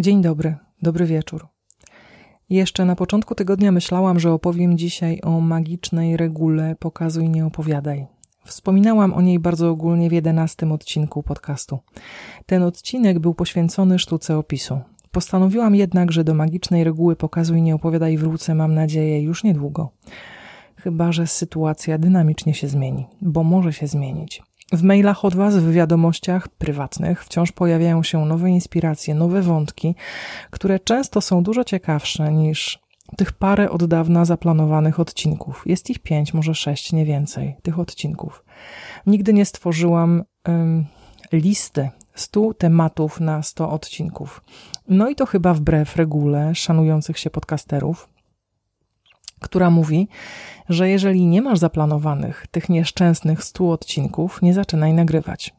Dzień dobry, dobry wieczór. Jeszcze na początku tygodnia myślałam, że opowiem dzisiaj o magicznej regule Pokazuj, nie opowiadaj. Wspominałam o niej bardzo ogólnie w jedenastym odcinku podcastu. Ten odcinek był poświęcony sztuce opisu. Postanowiłam jednak, że do magicznej reguły Pokazuj, nie opowiadaj wrócę, mam nadzieję, już niedługo. Chyba, że sytuacja dynamicznie się zmieni, bo może się zmienić. W mailach od Was, w wiadomościach prywatnych wciąż pojawiają się nowe inspiracje, nowe wątki, które często są dużo ciekawsze niż tych parę od dawna zaplanowanych odcinków. Jest ich pięć, może sześć, nie więcej, tych odcinków. Nigdy nie stworzyłam um, listy stu tematów na sto odcinków. No i to chyba wbrew regule szanujących się podcasterów, która mówi, że jeżeli nie masz zaplanowanych tych nieszczęsnych stu odcinków, nie zaczynaj nagrywać.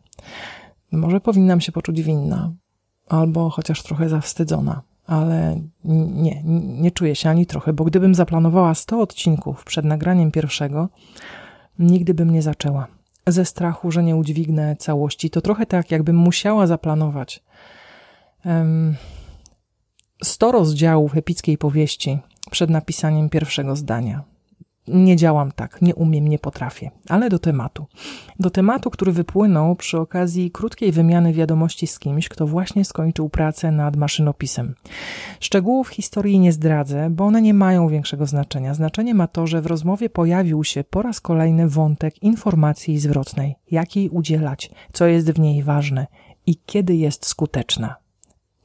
Może powinnam się poczuć winna, albo chociaż trochę zawstydzona, ale nie, nie czuję się ani trochę, bo gdybym zaplanowała 100 odcinków przed nagraniem pierwszego, nigdy bym nie zaczęła. Ze strachu, że nie udźwignę całości. To trochę tak, jakbym musiała zaplanować um, 100 rozdziałów epickiej powieści przed napisaniem pierwszego zdania. Nie działam tak, nie umiem, nie potrafię. Ale do tematu. Do tematu, który wypłynął przy okazji krótkiej wymiany wiadomości z kimś, kto właśnie skończył pracę nad maszynopisem. Szczegółów historii nie zdradzę, bo one nie mają większego znaczenia. Znaczenie ma to, że w rozmowie pojawił się po raz kolejny wątek informacji zwrotnej. Jak jej udzielać, co jest w niej ważne i kiedy jest skuteczna.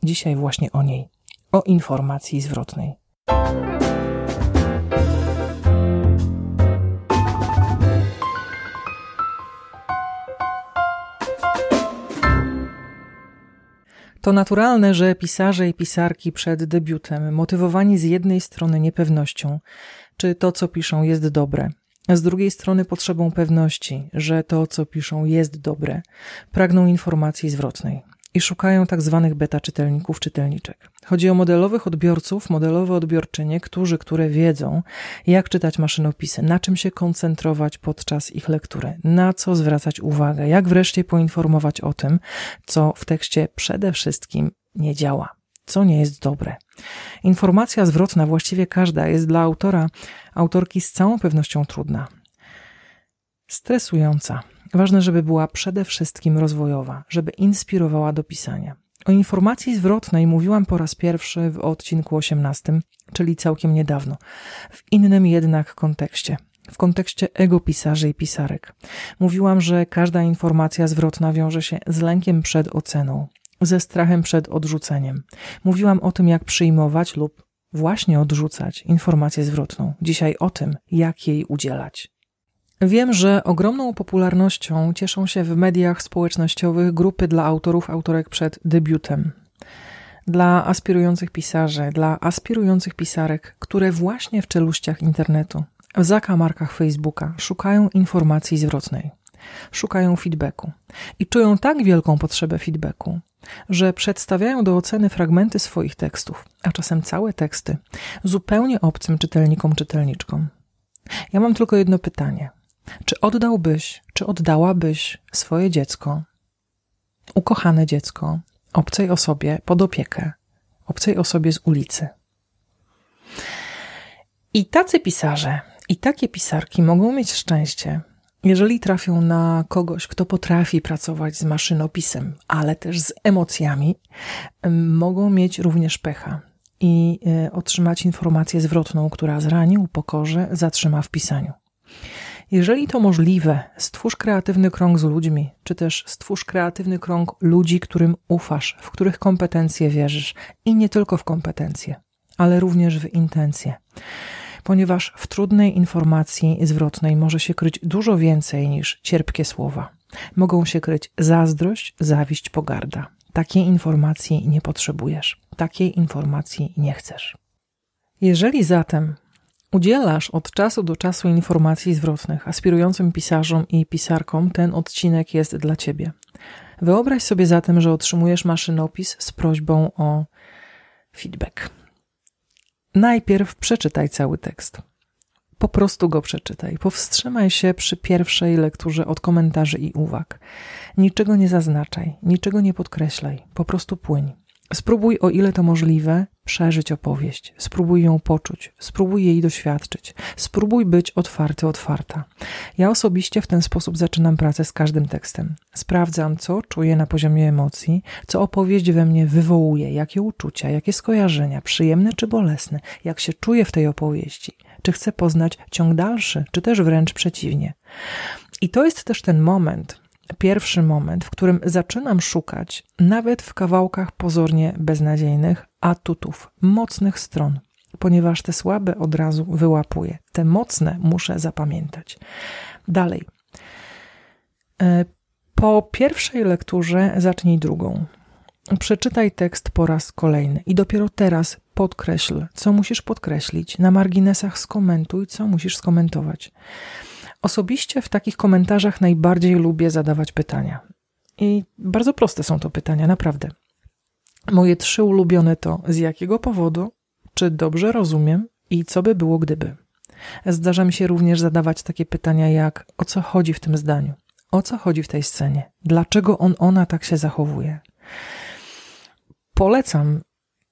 Dzisiaj właśnie o niej. O informacji zwrotnej. To naturalne, że pisarze i pisarki przed debiutem, motywowani z jednej strony niepewnością, czy to, co piszą, jest dobre, z drugiej strony potrzebą pewności, że to, co piszą, jest dobre, pragną informacji zwrotnej i szukają tak zwanych beta czytelników, czytelniczek. Chodzi o modelowych odbiorców, modelowe odbiorczynie, którzy, które wiedzą, jak czytać maszynopisy, na czym się koncentrować podczas ich lektury, na co zwracać uwagę, jak wreszcie poinformować o tym, co w tekście przede wszystkim nie działa, co nie jest dobre. Informacja zwrotna, właściwie każda, jest dla autora, autorki z całą pewnością trudna. Stresująca, Ważne, żeby była przede wszystkim rozwojowa, żeby inspirowała do pisania. O informacji zwrotnej mówiłam po raz pierwszy w odcinku 18, czyli całkiem niedawno, w innym jednak kontekście. W kontekście ego pisarzy i pisarek. Mówiłam, że każda informacja zwrotna wiąże się z lękiem przed oceną, ze strachem przed odrzuceniem. Mówiłam o tym, jak przyjmować lub właśnie odrzucać informację zwrotną. Dzisiaj o tym, jak jej udzielać. Wiem, że ogromną popularnością cieszą się w mediach społecznościowych grupy dla autorów, autorek przed debiutem. Dla aspirujących pisarzy, dla aspirujących pisarek, które właśnie w czeluściach internetu, w zakamarkach Facebooka szukają informacji zwrotnej, szukają feedbacku i czują tak wielką potrzebę feedbacku, że przedstawiają do oceny fragmenty swoich tekstów, a czasem całe teksty, zupełnie obcym czytelnikom, czytelniczkom. Ja mam tylko jedno pytanie – czy oddałbyś, czy oddałabyś swoje dziecko, ukochane dziecko, obcej osobie pod opiekę, obcej osobie z ulicy? I tacy pisarze, i takie pisarki mogą mieć szczęście, jeżeli trafią na kogoś, kto potrafi pracować z maszynopisem, ale też z emocjami, mogą mieć również pecha i e, otrzymać informację zwrotną, która zrani, upokorzy, zatrzyma w pisaniu. Jeżeli to możliwe, stwórz kreatywny krąg z ludźmi, czy też stwórz kreatywny krąg ludzi, którym ufasz, w których kompetencje wierzysz i nie tylko w kompetencje, ale również w intencje. Ponieważ w trudnej informacji zwrotnej może się kryć dużo więcej niż cierpkie słowa. Mogą się kryć zazdrość, zawiść, pogarda. Takiej informacji nie potrzebujesz, takiej informacji nie chcesz. Jeżeli zatem Udzielasz od czasu do czasu informacji zwrotnych aspirującym pisarzom i pisarkom, ten odcinek jest dla Ciebie. Wyobraź sobie zatem, że otrzymujesz maszynopis z prośbą o feedback. Najpierw przeczytaj cały tekst. Po prostu go przeczytaj. Powstrzymaj się przy pierwszej lekturze od komentarzy i uwag. Niczego nie zaznaczaj, niczego nie podkreślaj, po prostu płyń. Spróbuj, o ile to możliwe, przeżyć opowieść. Spróbuj ją poczuć, spróbuj jej doświadczyć, spróbuj być otwarty, otwarta. Ja osobiście w ten sposób zaczynam pracę z każdym tekstem. Sprawdzam, co czuję na poziomie emocji, co opowieść we mnie wywołuje, jakie uczucia, jakie skojarzenia, przyjemne czy bolesne, jak się czuję w tej opowieści, czy chcę poznać ciąg dalszy, czy też wręcz przeciwnie. I to jest też ten moment, pierwszy moment, w którym zaczynam szukać, nawet w kawałkach pozornie beznadziejnych, atutów, mocnych stron, ponieważ te słabe od razu wyłapuję. Te mocne muszę zapamiętać. Dalej. E, po pierwszej lekturze zacznij drugą. Przeczytaj tekst po raz kolejny i dopiero teraz podkreśl, co musisz podkreślić. Na marginesach skomentuj, co musisz skomentować. Osobiście w takich komentarzach najbardziej lubię zadawać pytania. I bardzo proste są to pytania, naprawdę. Moje trzy ulubione to z jakiego powodu, czy dobrze rozumiem i co by było gdyby. Zdarza mi się również zadawać takie pytania jak o co chodzi w tym zdaniu, o co chodzi w tej scenie, dlaczego on, ona tak się zachowuje. Polecam,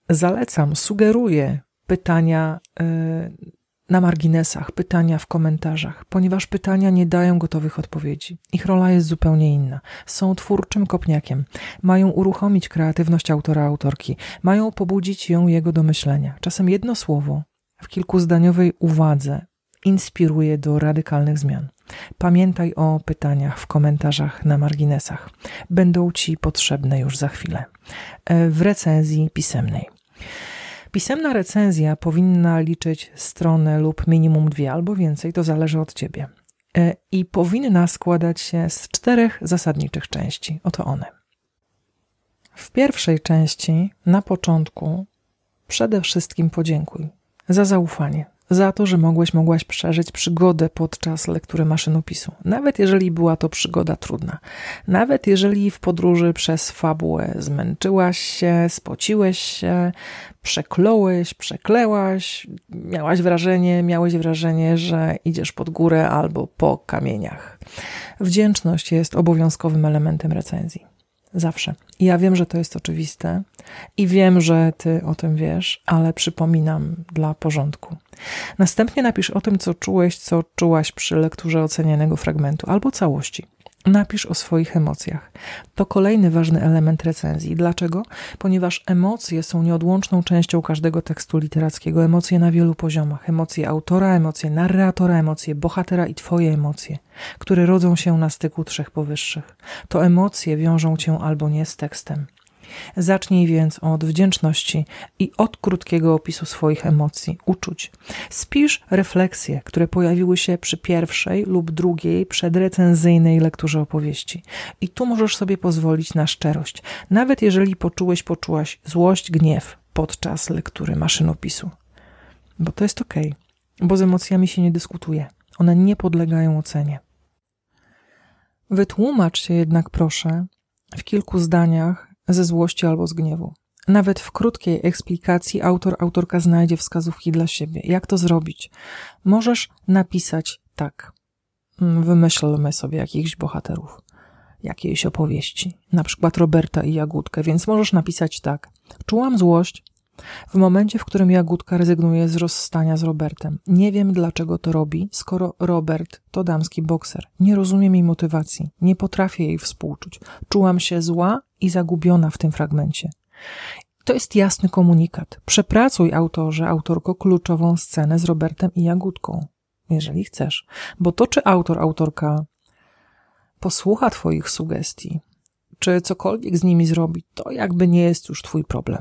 zalecam, sugeruję pytania yy, na marginesach, pytania w komentarzach, ponieważ pytania nie dają gotowych odpowiedzi. Ich rola jest zupełnie inna. Są twórczym kopniakiem. Mają uruchomić kreatywność autora, autorki. Mają pobudzić ją jego do myślenia. Czasem jedno słowo w kilkuzdaniowej uwadze inspiruje do radykalnych zmian. Pamiętaj o pytaniach w komentarzach na marginesach. Będą Ci potrzebne już za chwilę. E, w recenzji pisemnej. Pisemna recenzja powinna liczyć stronę lub minimum dwie albo więcej, to zależy od ciebie. E, I powinna składać się z czterech zasadniczych części. Oto one. W pierwszej części, na początku, przede wszystkim podziękuj za zaufanie, za to, że mogłeś, mogłaś przeżyć przygodę podczas lektury maszynopisu. Nawet jeżeli była to przygoda trudna. Nawet jeżeli w podróży przez fabułę zmęczyłaś się, spociłeś się, przekląłeś, przeklełaś, miałaś wrażenie, miałeś wrażenie, że idziesz pod górę albo po kamieniach. Wdzięczność jest obowiązkowym elementem recenzji. Zawsze. I ja wiem, że to jest oczywiste i wiem, że ty o tym wiesz, ale przypominam dla porządku. Następnie napisz o tym, co czułeś, co czułaś przy lekturze ocenianego fragmentu albo całości. Napisz o swoich emocjach. To kolejny ważny element recenzji. Dlaczego? Ponieważ emocje są nieodłączną częścią każdego tekstu literackiego. Emocje na wielu poziomach. Emocje autora, emocje narratora, emocje bohatera i twoje emocje, które rodzą się na styku trzech powyższych. To emocje wiążą cię albo nie z tekstem. Zacznij więc od wdzięczności i od krótkiego opisu swoich emocji, uczuć. Spisz refleksje, które pojawiły się przy pierwszej lub drugiej przedrecenzyjnej lekturze opowieści. I tu możesz sobie pozwolić na szczerość, nawet jeżeli poczułeś, poczułaś złość, gniew podczas lektury maszynopisu. Bo to jest ok, bo z emocjami się nie dyskutuje. One nie podlegają ocenie. Wytłumacz się jednak, proszę, w kilku zdaniach ze złości albo z gniewu. Nawet w krótkiej eksplikacji autor, autorka znajdzie wskazówki dla siebie. Jak to zrobić? Możesz napisać tak. Mm, wymyślmy sobie jakichś bohaterów, jakiejś opowieści, na przykład Roberta i Jagódkę, więc możesz napisać tak. Czułam złość w momencie, w którym Jagódka rezygnuje z rozstania z Robertem. Nie wiem, dlaczego to robi, skoro Robert to damski bokser. Nie rozumiem jej motywacji, nie potrafię jej współczuć. Czułam się zła i zagubiona w tym fragmencie. To jest jasny komunikat. Przepracuj autorze, autorko kluczową scenę z Robertem i Jagódką, jeżeli chcesz. Bo to, czy autor, autorka posłucha Twoich sugestii, czy cokolwiek z nimi zrobi, to jakby nie jest już Twój problem.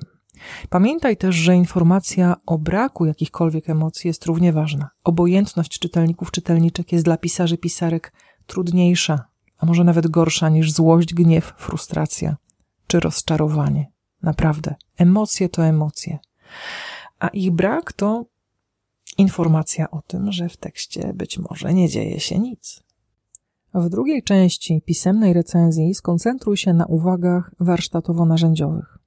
Pamiętaj też, że informacja o braku jakichkolwiek emocji jest równie ważna. Obojętność czytelników, czytelniczek jest dla pisarzy, pisarek trudniejsza, a może nawet gorsza niż złość, gniew, frustracja czy rozczarowanie. Naprawdę, emocje to emocje. A ich brak to informacja o tym, że w tekście być może nie dzieje się nic. W drugiej części pisemnej recenzji skoncentruj się na uwagach warsztatowo-narzędziowych.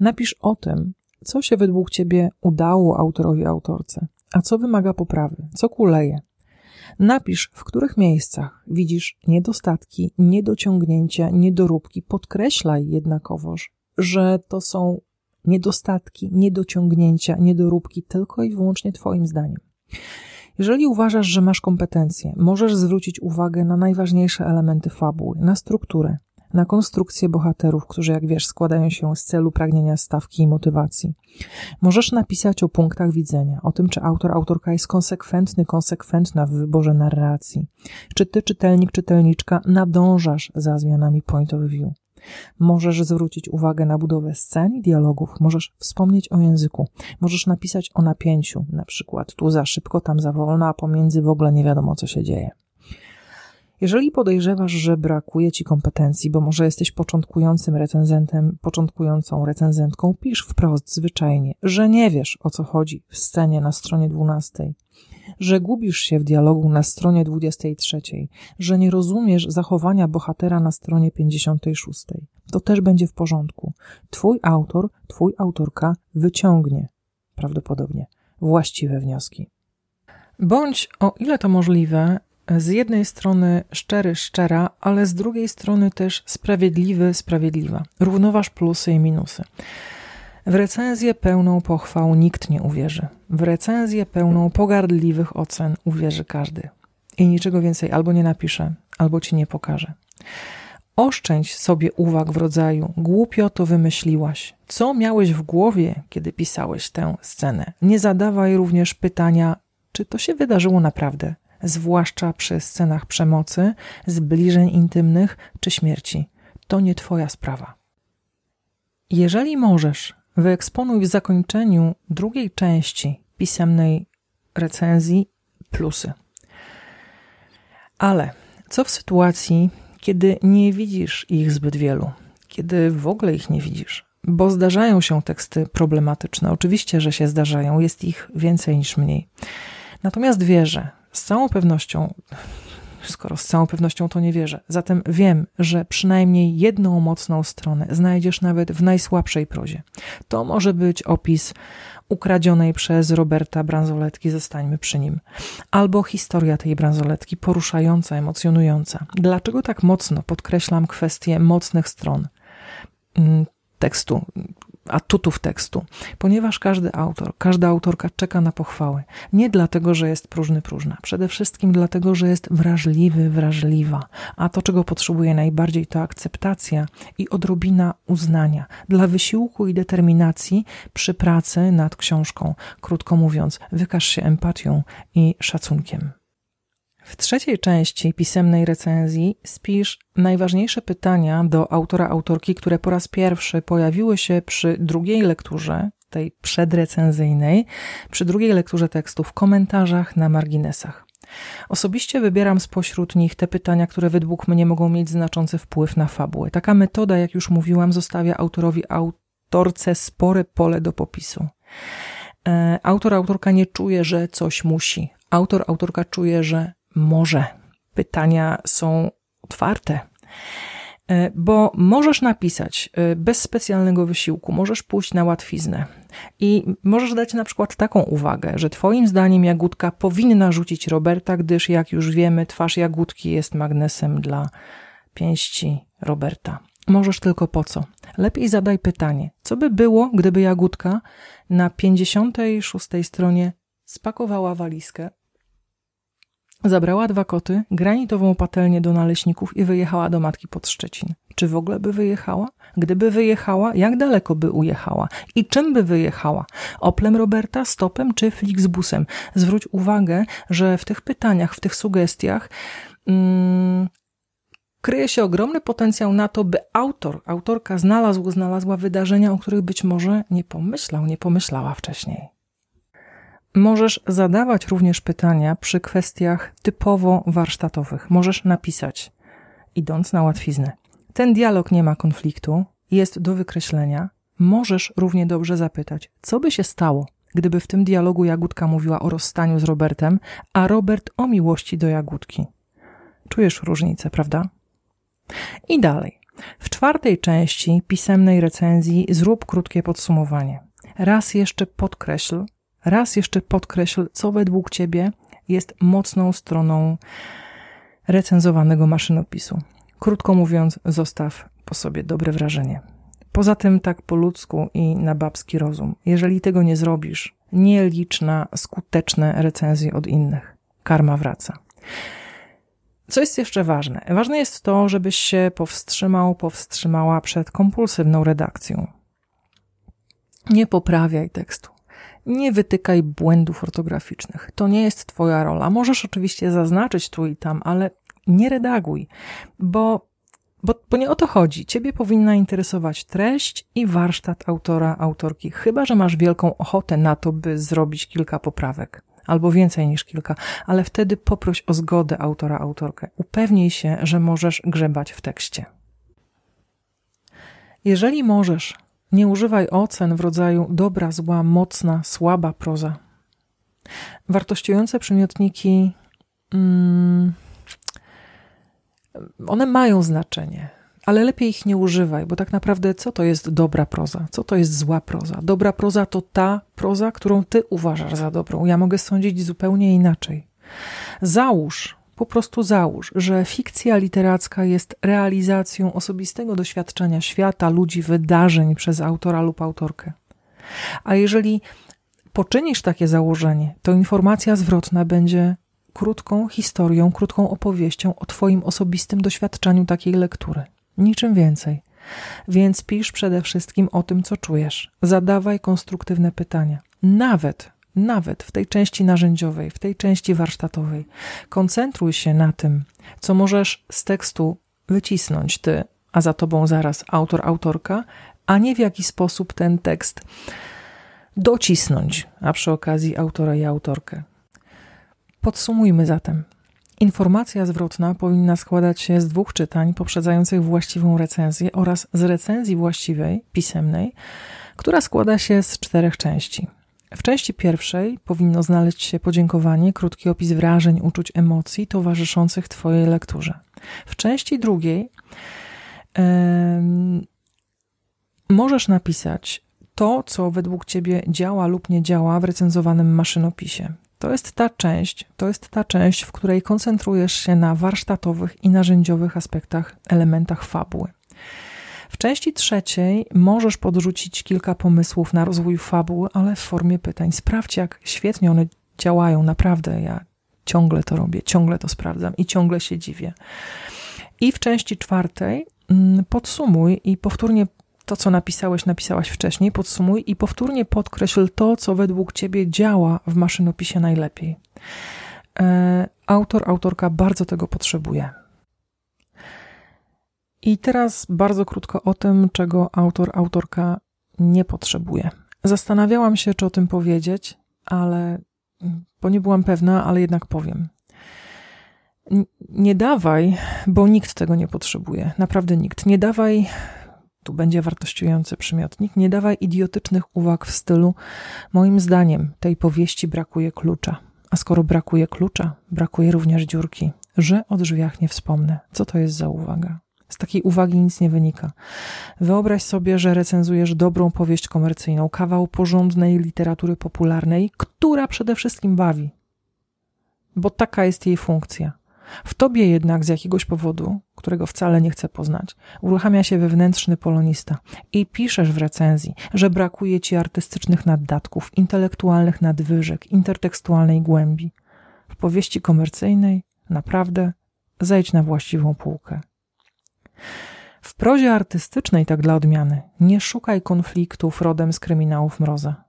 Napisz o tym, co się według Ciebie udało autorowi, autorce, a co wymaga poprawy, co kuleje. Napisz, w których miejscach widzisz niedostatki, niedociągnięcia, niedoróbki. Podkreślaj jednakowoż, że to są niedostatki, niedociągnięcia, niedoróbki tylko i wyłącznie Twoim zdaniem. Jeżeli uważasz, że masz kompetencje, możesz zwrócić uwagę na najważniejsze elementy fabuły, na strukturę, na konstrukcję bohaterów, którzy, jak wiesz, składają się z celu pragnienia stawki i motywacji. Możesz napisać o punktach widzenia, o tym, czy autor, autorka jest konsekwentny, konsekwentna w wyborze narracji. Czy ty, czytelnik, czytelniczka, nadążasz za zmianami point of view. Możesz zwrócić uwagę na budowę scen i dialogów, możesz wspomnieć o języku, możesz napisać o napięciu, na przykład tu za szybko, tam za wolno, a pomiędzy w ogóle nie wiadomo, co się dzieje. Jeżeli podejrzewasz, że brakuje ci kompetencji, bo może jesteś początkującym recenzentem, początkującą recenzentką, pisz wprost, zwyczajnie, że nie wiesz o co chodzi w scenie na stronie 12, że gubisz się w dialogu na stronie 23, że nie rozumiesz zachowania bohatera na stronie 56. To też będzie w porządku. Twój autor, twój autorka wyciągnie prawdopodobnie właściwe wnioski. Bądź o ile to możliwe, z jednej strony szczery, szczera, ale z drugiej strony też sprawiedliwy, sprawiedliwa. Równoważ plusy i minusy. W recenzję pełną pochwał nikt nie uwierzy. W recenzję pełną pogardliwych ocen uwierzy każdy. I niczego więcej albo nie napisze, albo ci nie pokaże. Oszczędź sobie uwag w rodzaju głupio to wymyśliłaś. Co miałeś w głowie, kiedy pisałeś tę scenę? Nie zadawaj również pytania, czy to się wydarzyło naprawdę, zwłaszcza przy scenach przemocy, zbliżeń intymnych czy śmierci. To nie twoja sprawa. Jeżeli możesz, wyeksponuj w zakończeniu drugiej części pisemnej recenzji plusy. Ale co w sytuacji, kiedy nie widzisz ich zbyt wielu, kiedy w ogóle ich nie widzisz? Bo zdarzają się teksty problematyczne. Oczywiście, że się zdarzają, jest ich więcej niż mniej. Natomiast wierzę, z całą pewnością, skoro z całą pewnością to nie wierzę, zatem wiem, że przynajmniej jedną mocną stronę znajdziesz nawet w najsłabszej prozie. To może być opis ukradzionej przez Roberta bransoletki, zostańmy przy nim, albo historia tej bransoletki, poruszająca, emocjonująca. Dlaczego tak mocno podkreślam kwestię mocnych stron mm, tekstu, atutów tekstu, ponieważ każdy autor, każda autorka czeka na pochwały. Nie dlatego, że jest próżny, próżna. Przede wszystkim dlatego, że jest wrażliwy, wrażliwa. A to, czego potrzebuje najbardziej, to akceptacja i odrobina uznania dla wysiłku i determinacji przy pracy nad książką. Krótko mówiąc, wykaż się empatią i szacunkiem. W trzeciej części pisemnej recenzji spisz najważniejsze pytania do autora, autorki, które po raz pierwszy pojawiły się przy drugiej lekturze, tej przedrecenzyjnej, przy drugiej lekturze tekstu w komentarzach na marginesach. Osobiście wybieram spośród nich te pytania, które według mnie mogą mieć znaczący wpływ na fabułę. Taka metoda, jak już mówiłam, zostawia autorowi, autorce spore pole do popisu. E, autor, autorka nie czuje, że coś musi. Autor, autorka czuje, że może. Pytania są otwarte. E, bo możesz napisać e, bez specjalnego wysiłku, możesz pójść na łatwiznę i możesz dać na przykład taką uwagę, że Twoim zdaniem Jagódka powinna rzucić Roberta, gdyż jak już wiemy, twarz Jagódki jest magnesem dla pięści Roberta. Możesz tylko po co? Lepiej zadaj pytanie, co by było, gdyby Jagódka na 56 stronie spakowała walizkę, Zabrała dwa koty, granitową patelnię do naleśników i wyjechała do matki pod Szczecin. Czy w ogóle by wyjechała? Gdyby wyjechała, jak daleko by ujechała? I czym by wyjechała? Oplem Roberta, stopem czy Flixbusem? Zwróć uwagę, że w tych pytaniach, w tych sugestiach mm, kryje się ogromny potencjał na to, by autor, autorka znalazł, znalazła wydarzenia, o których być może nie pomyślał, nie pomyślała wcześniej. Możesz zadawać również pytania przy kwestiach typowo warsztatowych. Możesz napisać, idąc na łatwiznę. Ten dialog nie ma konfliktu, jest do wykreślenia. Możesz równie dobrze zapytać, co by się stało, gdyby w tym dialogu Jagódka mówiła o rozstaniu z Robertem, a Robert o miłości do Jagódki. Czujesz różnicę, prawda? I dalej. W czwartej części pisemnej recenzji zrób krótkie podsumowanie. Raz jeszcze podkreśl, raz jeszcze podkreśl, co według Ciebie jest mocną stroną recenzowanego maszynopisu. Krótko mówiąc, zostaw po sobie dobre wrażenie. Poza tym tak po ludzku i na babski rozum. Jeżeli tego nie zrobisz, nie licz na skuteczne recenzje od innych. Karma wraca. Co jest jeszcze ważne? Ważne jest to, żebyś się powstrzymał, powstrzymała przed kompulsywną redakcją. Nie poprawiaj tekstu. Nie wytykaj błędów ortograficznych. To nie jest Twoja rola. Możesz oczywiście zaznaczyć tu i tam, ale nie redaguj, bo, bo, bo nie o to chodzi. Ciebie powinna interesować treść i warsztat autora, autorki, chyba że masz wielką ochotę na to, by zrobić kilka poprawek albo więcej niż kilka, ale wtedy poproś o zgodę autora, autorkę. Upewnij się, że możesz grzebać w tekście. Jeżeli możesz, nie używaj ocen w rodzaju dobra, zła, mocna, słaba proza. Wartościujące przymiotniki, mm, one mają znaczenie, ale lepiej ich nie używaj, bo tak naprawdę co to jest dobra proza? Co to jest zła proza? Dobra proza to ta proza, którą ty uważasz za dobrą. Ja mogę sądzić zupełnie inaczej. Załóż, po prostu załóż, że fikcja literacka jest realizacją osobistego doświadczenia świata, ludzi, wydarzeń przez autora lub autorkę. A jeżeli poczynisz takie założenie, to informacja zwrotna będzie krótką historią, krótką opowieścią o Twoim osobistym doświadczeniu takiej lektury. Niczym więcej. Więc pisz przede wszystkim o tym, co czujesz. Zadawaj konstruktywne pytania. Nawet, nawet w tej części narzędziowej, w tej części warsztatowej. Koncentruj się na tym, co możesz z tekstu wycisnąć ty, a za tobą zaraz autor, autorka, a nie w jaki sposób ten tekst docisnąć, a przy okazji autora i autorkę. Podsumujmy zatem. Informacja zwrotna powinna składać się z dwóch czytań poprzedzających właściwą recenzję oraz z recenzji właściwej, pisemnej, która składa się z czterech części. W części pierwszej powinno znaleźć się podziękowanie, krótki opis wrażeń, uczuć, emocji towarzyszących Twojej lekturze. W części drugiej yy, możesz napisać to, co według Ciebie działa lub nie działa w recenzowanym maszynopisie. To jest ta część, to jest ta część, w której koncentrujesz się na warsztatowych i narzędziowych aspektach, elementach fabuły. W części trzeciej możesz podrzucić kilka pomysłów na rozwój fabuły, ale w formie pytań. Sprawdź, jak świetnie one działają. Naprawdę, ja ciągle to robię, ciągle to sprawdzam i ciągle się dziwię. I w części czwartej mm, podsumuj i powtórnie to, co napisałeś, napisałaś wcześniej, podsumuj i powtórnie podkreśl to, co według ciebie działa w maszynopisie najlepiej. E, autor, autorka bardzo tego potrzebuje. I teraz bardzo krótko o tym, czego autor, autorka nie potrzebuje. Zastanawiałam się, czy o tym powiedzieć, ale bo nie byłam pewna, ale jednak powiem. Nie dawaj, bo nikt tego nie potrzebuje. Naprawdę nikt. Nie dawaj tu będzie wartościujący przymiotnik, nie dawaj idiotycznych uwag w stylu moim zdaniem tej powieści brakuje klucza. A skoro brakuje klucza, brakuje również dziurki, że o drzwiach nie wspomnę. Co to jest za uwaga? Z takiej uwagi nic nie wynika. Wyobraź sobie, że recenzujesz dobrą powieść komercyjną, kawał porządnej literatury popularnej, która przede wszystkim bawi. Bo taka jest jej funkcja. W tobie jednak z jakiegoś powodu, którego wcale nie chcę poznać, uruchamia się wewnętrzny polonista i piszesz w recenzji, że brakuje ci artystycznych naddatków, intelektualnych nadwyżek, intertekstualnej głębi. W powieści komercyjnej naprawdę zejdź na właściwą półkę. W prozie artystycznej, tak dla odmiany, nie szukaj konfliktów rodem z kryminałów mroza.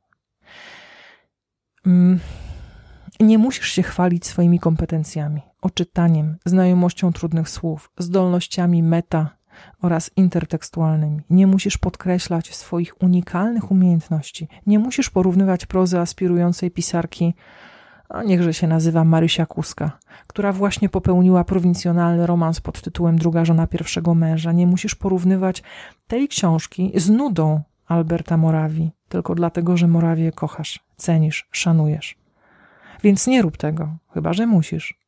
Mm nie musisz się chwalić swoimi kompetencjami, oczytaniem, znajomością trudnych słów, zdolnościami meta oraz intertekstualnymi. Nie musisz podkreślać swoich unikalnych umiejętności. Nie musisz porównywać prozy aspirującej pisarki, a niechże się nazywa Marysia Kuska, która właśnie popełniła prowincjonalny romans pod tytułem Druga żona pierwszego męża. Nie musisz porównywać tej książki z nudą Alberta Morawi, tylko dlatego, że Morawię kochasz, cenisz, szanujesz. Więc nie rób tego, chyba że musisz.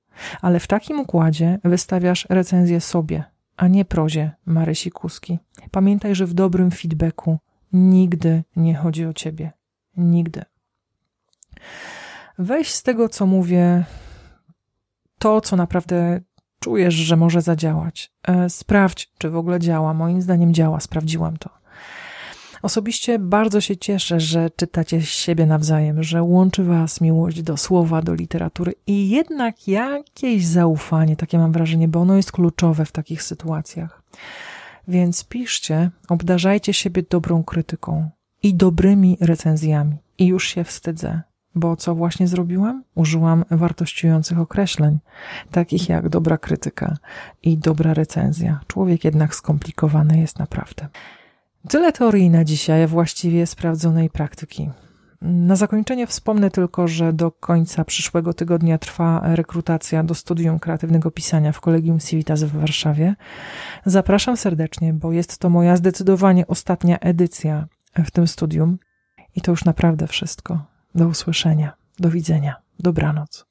Ale w takim układzie wystawiasz recenzję sobie, a nie prozie Marysi Kuski. Pamiętaj, że w dobrym feedbacku nigdy nie chodzi o ciebie. Nigdy. Weź z tego, co mówię, to, co naprawdę czujesz, że może zadziałać. E, sprawdź, czy w ogóle działa. Moim zdaniem działa, sprawdziłam to. Osobiście bardzo się cieszę, że czytacie siebie nawzajem, że łączy Was miłość do słowa, do literatury i jednak jakieś zaufanie, takie mam wrażenie, bo ono jest kluczowe w takich sytuacjach. Więc piszcie, obdarzajcie siebie dobrą krytyką i dobrymi recenzjami. I już się wstydzę, bo co właśnie zrobiłam? Użyłam wartościujących określeń, takich jak dobra krytyka i dobra recenzja. Człowiek jednak skomplikowany jest naprawdę. Tyle teorii na dzisiaj, właściwie sprawdzonej praktyki. Na zakończenie wspomnę tylko, że do końca przyszłego tygodnia trwa rekrutacja do studium kreatywnego pisania w Kolegium Civitas w Warszawie. Zapraszam serdecznie, bo jest to moja zdecydowanie ostatnia edycja w tym studium. I to już naprawdę wszystko. Do usłyszenia. Do widzenia. Dobranoc.